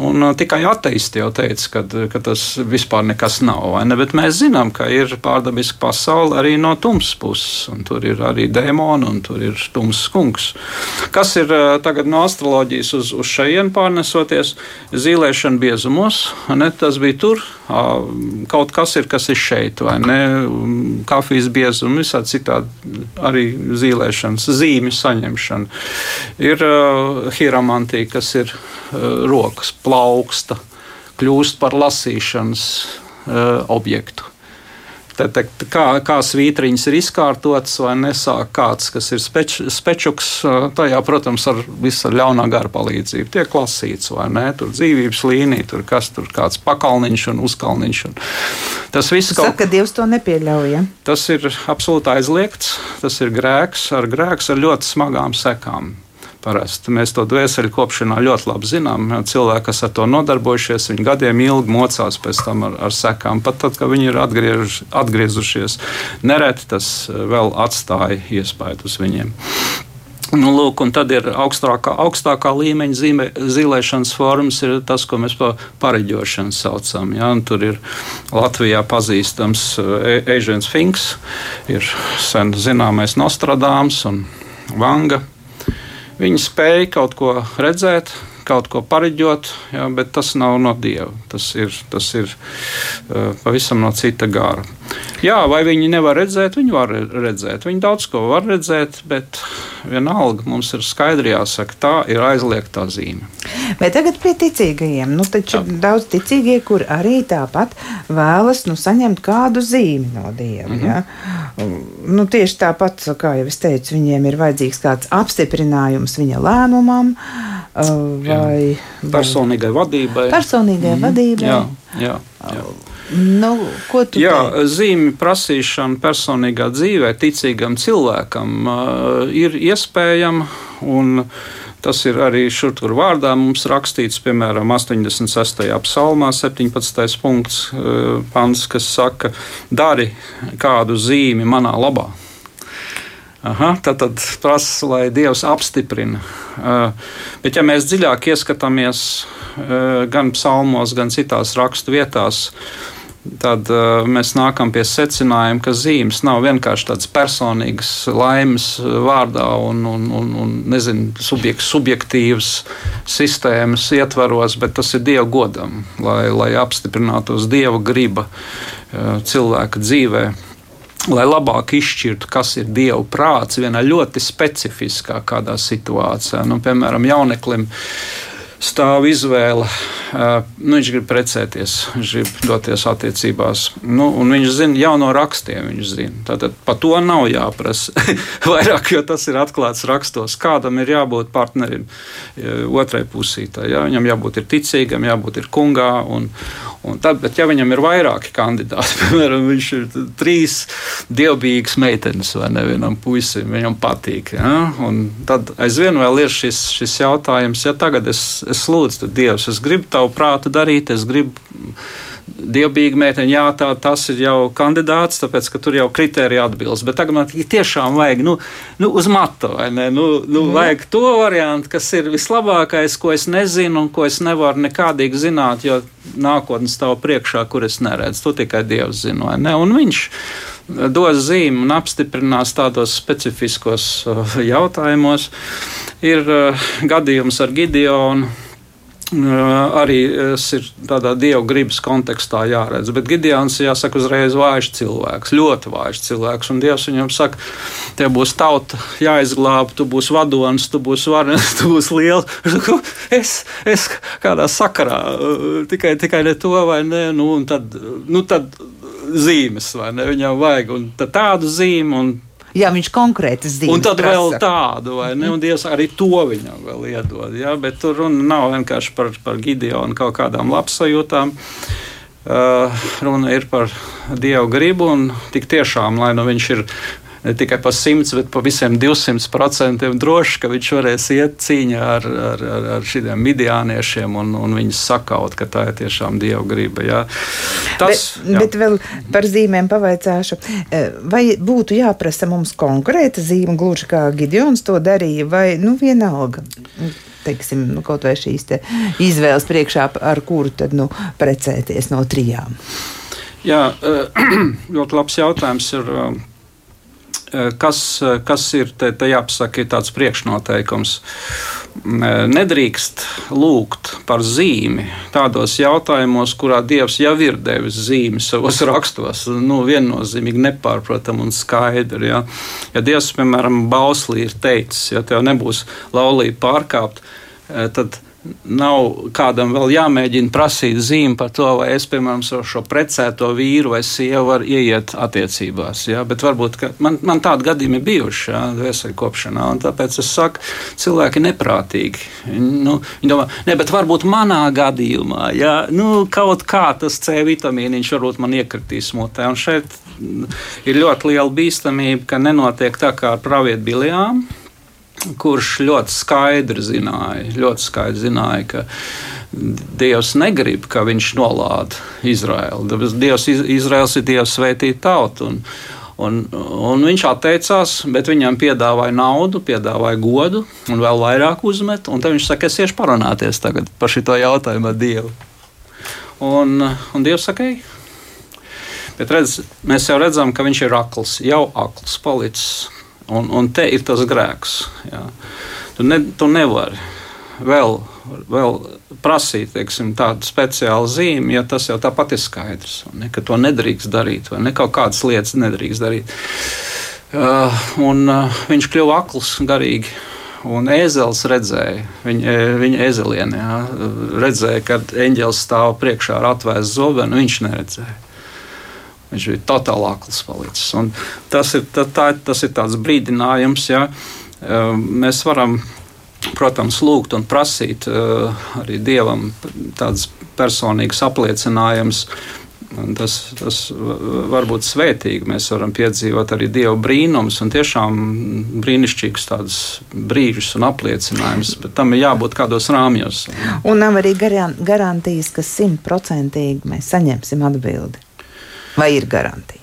Un uh, tikai ateisti jau teica, ka, ka tas vispār nekas nav. Ne? Bet mēs zinām, ka ir pārdabiska pasaule arī no tumsas puses. Tur ir arī dēmoni un tur ir tumsas kungs. Kas ir uh, tagad no astroloģijas uz, uz šejienu pārnesoties? Zīlēšana biezumos, ne? tas bija tur. Kaut kas ir, kas ir šeit, vai ne? Kafijas biezums, visādi citādi arī zīlēšanas, zīmju saņemšana. Ir uh, hieramantija, kas ir uh, rokas plauksta, kļūst par lasīšanas uh, objektu. Te, te, kā, kā svītriņas ir izkārtotas, vai nesāk kāds, kas ir speč, spečuks, tajā, protams, ar visu ļaunā gara palīdzību tiek lasīts, vai ne? Tur dzīvības līnija, tur kas tur kāds pakalniņš un uzkalniņš. Un tas viss
kaut kā. Dievs to nepieļauj. Ja?
Tas ir absolūti aizliegts, tas ir grēks ar grēks ar ļoti smagām sekām. Parasti mēs to dvēseli kopšanā ļoti labi zinām. Cilvēki, kas ar to nodarbojušies, viņi gadiem ilgi mocās pēc tam ar, ar sekām. Pat tad, kad viņi ir atgriež, atgriezušies, nereti tas eh, vēl atstāja iespaidu uz viņiem. Nu, lūk, un tad ir augstākā, augstākā līmeņa zīmē, zīmēšanas formas, ir tas, ko mēs par pareģošanu saucam. Ja? Un tur ir Latvijā pazīstams Ežens eh, Finks, ir sen zināmais Nostradāms un Vanga Viņi spēja kaut ko redzēt, kaut ko pareģot, jā, bet tas nav no dieva. Tas ir, tas ir uh, pavisam no cita gāra. Jā, vai viņi nevar redzēt? Viņi var redzēt. Viņi daudz ko var redzēt, bet vienalga mums ir skaidri jāsaka, tā ir aizliegtā zīme.
Bet tagad pie ticīgajiem. Nu, taču ir daudz ticīgie, kur arī tāpat vēlas nu, saņemt kādu zīmi no Dieva. Mm -hmm. ja? nu, tieši tāpat, kā jau es teicu, viņiem ir vajadzīgs kāds apstiprinājums viņa lēmumam uh, vai,
vai personīgai vadībai.
Personīgai mm -hmm. vadībai.
Jā, jā, jā.
Nu, ko tu
Jā, teici? zīmju prasīšana personīgā dzīvē, ticīgam cilvēkam, uh, ir iespējama. Tas ir arī šur tur vārdā mums rakstīts, piemēram, 86. psalmā, 17. punkts, uh, pants, kas saka, dari kādu zīmi manā labā. Aha, tad, tad prasa, lai Dievs apstiprina. Uh, bet, ja mēs dziļāk ieskatāmies uh, gan psalmos, gan citās rakstu vietās, tad uh, mēs nākam pie secinājuma, ka zīmes nav vienkārši tādas personīgas laimes vārdā un, un, un, un nezinu, subjekt, subjektīvas sistēmas ietvaros, bet tas ir Dieva godam, lai, lai apstiprinātos Dieva griba uh, cilvēka dzīvē. Lai labāk izšķirtu, kas ir Dieva prāts, vienā ļoti specifiskā situācijā. Nu, piemēram, jauneklim stāv izvēle nu, viņš grib precēties, viņš grib doties attiecībās. Nu, viņš zina jau no rakstiem. Tātad par to nav jāprasa vairāk, jo tas ir atklāts rakstos. Kādam ir jābūt partnerim otrai pusītē. Ja? Viņam jābūt ticīgam, jābūt kungā. Un, un tad, bet, ja viņam ir vairāki kandidāti, piemēram, viņš ir trīs dievbijīgas meitenes vai nevienam puisim, viņam patīk. Ja? Un tad aizvien vēl ir šis, šis jautājums, ja tagad es, es lūdzu, tad Dievs, es gribu tavu prātu darīt. Es gribu dievbijīgi meiteni, jā, tā, tas ir jau kandidāts, tāpēc, ka tur jau kritērija atbilst. Bet tagad man tiešām vajag, nu, nu uz matu, vai ne? Nu, nu, mm. Vajag to variantu, kas ir vislabākais, ko es nezinu un ko es nevaru nekādīgi zināt, jo nākotnes stāv priekšā, kur es neredzu. To tikai Dievs zina, vai ne? Un viņš dos zīmi un apstiprinās tādos specifiskos uh, jautājumos. Ir uh, gadījums ar Gideonu arī ir tādā dievu gribas kontekstā jāredz. Bet Gideons, jāsaka, uzreiz vājš cilvēks, ļoti vājš cilvēks. Un Dievs viņam saka, tev būs tauta jāizglāb, tu būsi vadonis, tu būsi varens, tu būsi liels. Es, es kādā sakarā tikai, tikai ne to vai ne, nu, tad, nu, tad zīmes vai ne, viņam vajag tādu zīmu.
Jā, viņš konkrēti zina.
Un tad prasa. vēl tādu, vai ne? Un Dievs arī to viņam vēl iedod. Jā, bet tur runa nav vienkārši par, par Gideonu kaut kādām labsajūtām. Uh, runa ir par dievu gribu, un tik tiešām, lai nu viņš ir ne tikai pa 100, bet pa visiem 200 procentiem droši, ka viņš varēs iet cīņā ar, ar, ar, ar šiem midiāniešiem un, un viņus sakaut, ka tā ir tiešām dieva griba. Jā.
Tas, bet, jā. bet vēl par zīmēm pavaicāšu. E, vai būtu jāprasa mums konkrēta zīme, gluži kā Gideons to darīja, vai nu vienalga? Teiksim, nu, kaut vai šīs izvēles priekšā, ar kuru tad nu, precēties no trijām.
Jā, e, ļoti labs jautājums ir Eh, kas, eh, kas ir te, te jāpasaka, ir tāds priekšnoteikums. Mm, eh, nedrīkst lūgt par zīmi tādos jautājumos, kurā Dievs jau ir devis zīmi savos rakstos. Nu, viennozīmīgi nepārprotami un skaidri. Ja, ja Dievs, piemēram, bauslī ir teicis, ja tev nebūs laulība pārkāpt, tad Nav kādam vēl jāmēģina prasīt zīmi par to, vai es, piemēram, ar šo precēto vīru vai sievu varu ieiet attiecībās. Ja? Bet varbūt man, man tādi gadījumi ir bijuši ja? vēseli kopšanā, un tāpēc es saku, cilvēki neprātīgi. Nu, viņi domā, ne, bet varbūt manā gadījumā, ja? nu, kaut kā tas C vitamīniņš varbūt man iekritīs mutē. Un šeit ir ļoti liela bīstamība, ka nenotiek tā kā ar pravietu biljām kurš ļoti skaidri zināja, ļoti skaidri zināja ka Dievs negrib, ka viņš nolāda Izraēlu. Dievs, Izraels ir Dievs svētīta tauta. Un, Un, un viņš atteicās, bet viņam piedāvāja naudu, piedāvāja godu un vēl vairāk uzmet. Tad viņš saka, es iešu parunāties par šo jautājumu ar Dievu. Un, un Dievs saka, ej. Bet redz, mēs jau redzam, ka viņš ir akls, jau akls palicis. Un, un te ir tas grēks. Jā. Tu, ne, tu nevari vēl, vēl prasīt teiksim, tādu speciālu zīmi, ja tas jau tāpat ir skaidrs. Ne, ka to nedrīkst darīt, vai ne kaut kādas lietas nedrīkst darīt. Uh, un, uh, viņš kļuva akls garīgi. Un ēzelis redzēja, viņa, viņa ezelienē, jā, redzēja, kad eņģēlis stāv priekšā ar atvērstu zobenu. Viņš neredzēja. Viņš bija totāli akls palicis. Un tas ir, tā, tā, tas ir tāds brīdinājums, ja mēs varam, protams, lūgt un prasīt arī Dievam tādas personīgas apliecinājumus Tas, tas var būt svētīgi. Mēs varam piedzīvot arī dievu brīnumus un tiešām brīnišķīgus tādus brīžus un apliecinājumus, bet tam ir jābūt kādos rāmjos.
Un nav arī garantijas, ka simtprocentīgi mēs saņemsim atbildi. Vai ir garantija?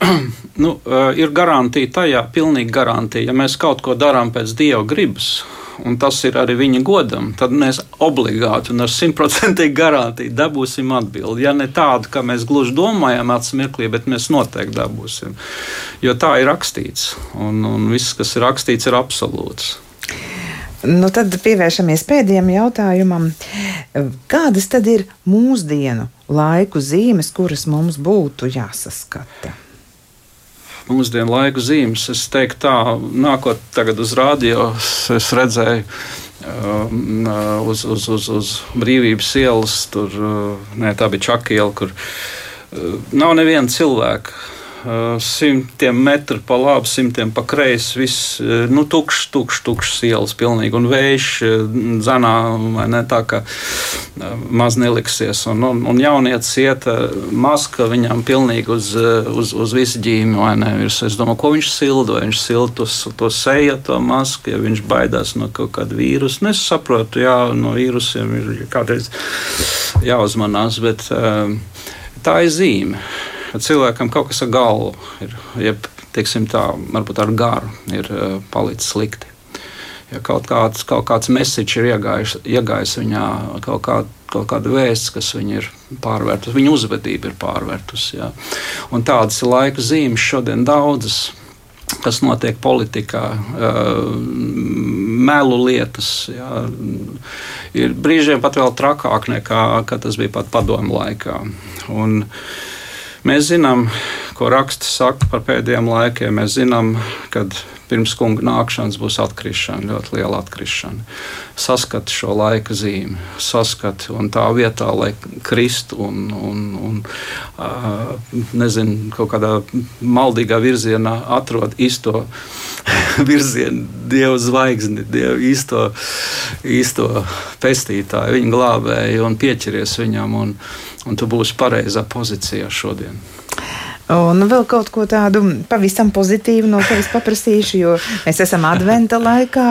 nu, ir garantija tajā, pilnīgi garantija. Ja mēs kaut ko darām pēc dieva gribas, un tas ir arī viņa godam, tad mēs obligāti un ar simtprocentīgu garantiju dabūsim atbildi. Ja ne tādu, kā mēs gluži domājam, atsmirklī, bet mēs noteikti dabūsim. Jo tā ir rakstīts, un, un viss, kas ir rakstīts, ir absolūts.
Nu, tad pievēršamies pēdējiem jautājumam. Kādas tad ir mūsdienu laiku zīmes, kuras mums būtu jāsaskata?
mūsdienu laiku zīmes. Es teiktu, tā, nākot tagad uz rādio, es redzēju. Um, uh, uz, uz, uz, uz brīvības ielas, tur uh, ne, tā bija Čakiela, kur uh, nav neviena cilvēka simtiem metru pa labi, simtiem pa kreisi. Viss eh, nu, tukšs, tukšs, tukšs ielas pilnīgi un vējš eh, zanā, vai ne tā, ka maz neliksies. Un, un, un jaunietis iet maska viņam pilnīgi uz, uz, uz visu ģīmi, vai ne? Es domāju, ko viņš silda, vai viņš silda to, to seju, to masku, ja viņš baidās no kaut kāda vīrusa. Nu, es saprotu, jā, no vīrusiem ir kādreiz jāuzmanās, bet tā ir zīme ka cilvēkam kaut kas ar galvu ir, jeb, teiksim tā, varbūt ar garu ir uh, palicis slikti. Ja kaut kāds, kaut kāds mesiķis ir iegājis, iegājis viņā, kaut, kā, kaut kāda vēsts, kas viņu ir pārvērtusi, viņa uzvedība ir pārvērtusi. Ja. Tādas ir laika zīmes šodien daudzas kas notiek politikā, melu lietas. Jā, ir brīžiem pat vēl trakāk nekā tas bija pat padomu laikā. Un, uh, Mēs zinām, ko raksts saka par pēdējiem laikiem. Mēs zinām, ka pirms kunga nākšanas būs atkrišana, ļoti liela atkrišana. Saskatu šo laika zīmi, saskatu un tā vietā, lai kristu un, un, un uh, nezinu, kaut kādā maldīgā virzienā atrod īsto virzienu, dievu zvaigzni, dievu īsto, īsto pestītāju, viņa glābēju un pieķeries viņam. Un, un tu būsi pareizā pozīcijā šodien.
Un vēl kaut ko tādu pavisam pozitīvu no tevis paprasīšu, jo mēs esam adventa laikā.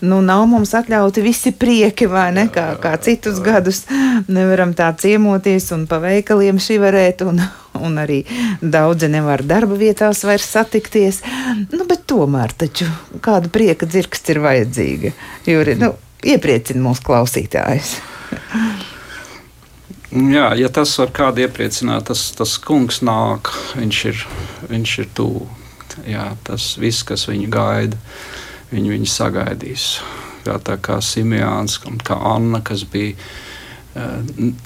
Nu, nav mums atļauti visi prieki, vai ne? Kā, kā citus gadus nevaram tā ciemoties un pa veikaliem šivarēt. Un, un arī daudzi nevar darba vietās vairs satikties. Nu, bet tomēr taču kāda prieka dzirksts ir vajadzīga. Jo nu, iepriecina mūsu klausītājus.
Jā, ja tas var kādu iepriecināt, tas, tas kungs nāk, viņš ir, viņš ir tuvu. Tas viss, kas viņu gaida, viņu, viņu sagaidīs. Jā, tā kā Simjāns un kā Anna, kas bija uh,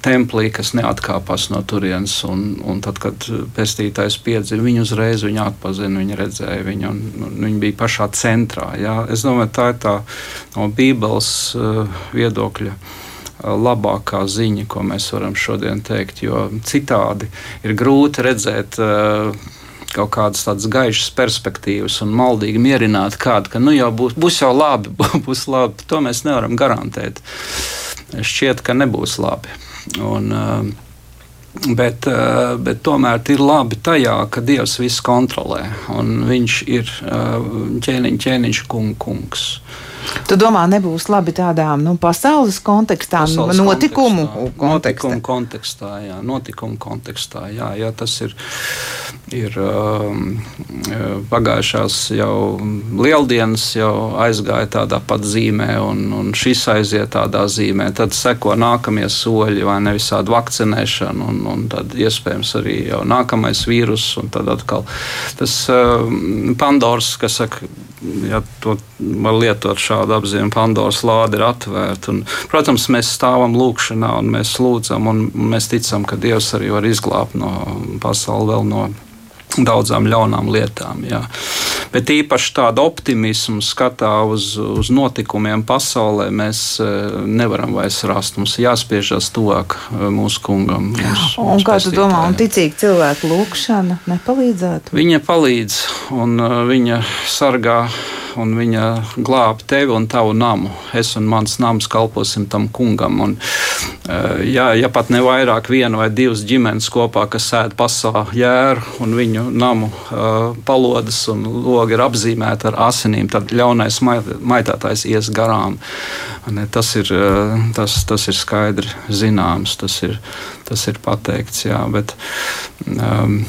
templī, kas neatkāpās no turienes. Un, un tad, kad pestītājs piedzima, viņu uzreiz viņu atpazina, viņa redzēja viņu, un, un viņa bija pašā centrā. Jā. Es domāju, tā ir tā no Bībeles uh, viedokļa labākā ziņa, ko mēs varam šodien teikt. Jo citādi ir grūti redzēt. Kaut kādas tādas gaišas perspektīvas un maldīgi mierināt kādu, ka nu jau būs, būs jau labi, būs labi. To mēs nevaram garantēt. Šķiet, ka nebūs labi. Un, Bet, bet tomēr ir labi tajā, ka Dievs visu kontrolē. Viņš ir ķēniņš, ķēniņš kung, kungs.
Tu domā, nebūs labi tādā nu, pasaules kontekstā, pasaules notikumu
kontekstā, kontekstā. Notikumu kontekstā, jā, notikumu kontekstā, jā, jā tas ir, ir um, pagājušās jau lieldienas jau aizgāja tādā pat zīmē, un, un šis aiziet tādā zīmē. Tad seko nākamie soļi, vai ne visādi vakcinēšana, un, un tad iespējams arī jau nākamais vīrus, un tad atkal tas um, Pandors, kas saka, ja to var lietot šādu apziņu, Pandoras lāde ir atvērta. Un, protams, mēs stāvam lūkšanā un mēs lūdzam, un mēs ticam, ka Dievs arī var izglābt no pasaules vēl no daudzām ļaunām lietām. Jā. bet īpaši tādu optimismu skatā uz, uz notikumiem pasaulē mēs nevaram vairs rast. Mums jāspiežas tuvāk mūsu kungam. Mūsu,
un mūsu kā tu domā, un ticīgi cilvēku lūkšana nepalīdzētu?
Viņa palīdz un viņa sargā un viņa glāb tevi un tavu namu. Es un mans nams kalposim tam kungam. Un, eh, ja, ja pat ne vairāk viena vai divas ģimenes kopā, kas sēž pasā jēru un viņu namu uh, palodas un logi ir apzīmēti ar asinīm, tad ļaunais maitātājs ies garām. Ne, tas, ir, tas, tas ir skaidri zināms, tas ir, tas ir pateikts. Jā, bet, um,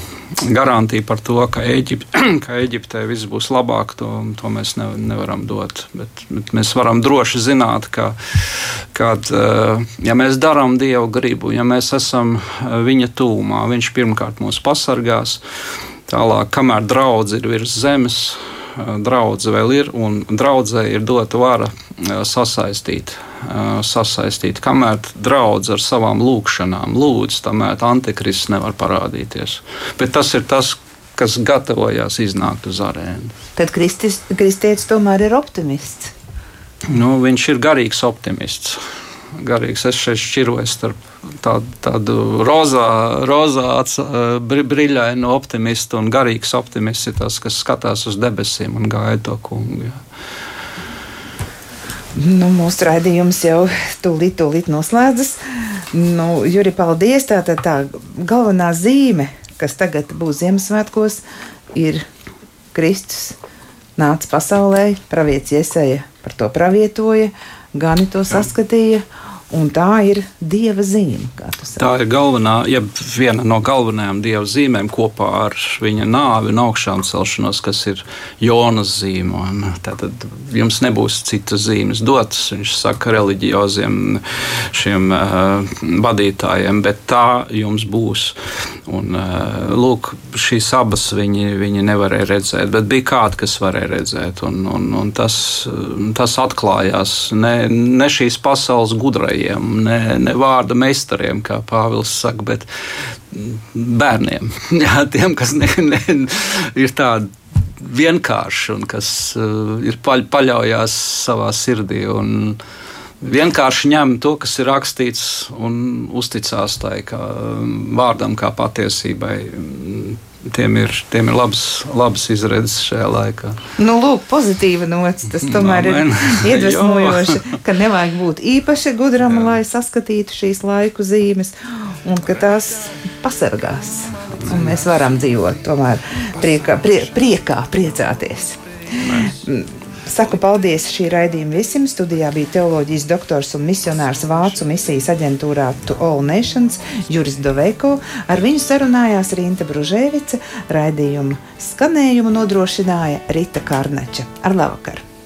garantija par to, ka, Eģip, ka Eģiptē viss būs labāk, to, to mēs ne, nevaram dot. Bet, bet mēs varam droši zināt, ka, kad, eh, ja mēs darām Dievu gribu, ja mēs esam eh, Viņa tūmā, Viņš pirmkārt mūs pasargās. Tālāk, kamēr draudz ir virs zemes, eh, draudze vēl ir, un draudzē ir dota vara sasaistīt sasaistīt. Kamēr draudz ar savām lūkšanām lūdz, tamēr antikrists nevar parādīties. Bet tas ir tas, kas gatavojās iznākt uz arēnu.
Tad kristis, kristietis tomēr ir optimists.
Nu, viņš ir garīgs optimists. Garīgs. Es šeit šķiroju starp tādu, tādu rozā, rozā brīļainu optimistu un garīgs optimists ir tas, kas skatās uz debesīm un gaida to kungu. Jā.
Nu, mūsu raidījums jau tūlīt, tūlīt noslēdzas. Nu, Juri, paldies! Tā, tā, tā galvenā zīme, kas tagad būs Ziemassvētkos, ir Kristus nāca pasaulē, pravietis Iesaja par to pravietoja, Gani to saskatīja. Jā Un tā ir dieva zīme.
Tā ir galvenā, ja viena no galvenajām dieva zīmēm kopā ar viņa nāvi un augšām celšanos, kas ir Jonas zīme. Tad jums nebūs citas zīmes dotas, viņš saka, reliģioziem šiem uh, vadītājiem, bet tā jums būs. Un, uh, lūk, šīs abas viņi, viņi nevarēja redzēt, bet bija kādi, kas varēja redzēt. Un, un, un tas, tas atklājās ne, ne šīs pasaules gudrai skolotājiem, ne, ne vārda meistariem, kā Pāvils saka, bet bērniem. Jā, tiem, kas ne, ne, ir tādi vienkārši un kas uh, ir paļ, paļaujās savā sirdī. Un, vienkārši ņem to, kas ir rakstīts, un uzticās tai kā vārdam, kā patiesībai tiem ir, tiem ir labas, labas izredzes šajā laikā.
Nu, lūk, pozitīva nots. Tas tomēr no, ir iedvesmojoši, ka nevajag būt īpaši gudram, Jā. lai saskatītu šīs laiku zīmes, un ka tās pasargās. Un mēs varam dzīvot tomēr priekā, prie, priekā priecāties. Mēs. Saku paldies šī raidījuma visim. Studijā bija teoloģijas doktors un misionārs Vācu misijas aģentūrā To All Nations Juris Doveiko. Ar viņu sarunājās Rīta Bružēvica, raidījumu skanējumu nodrošināja Rita Karneča. Ar labvakar!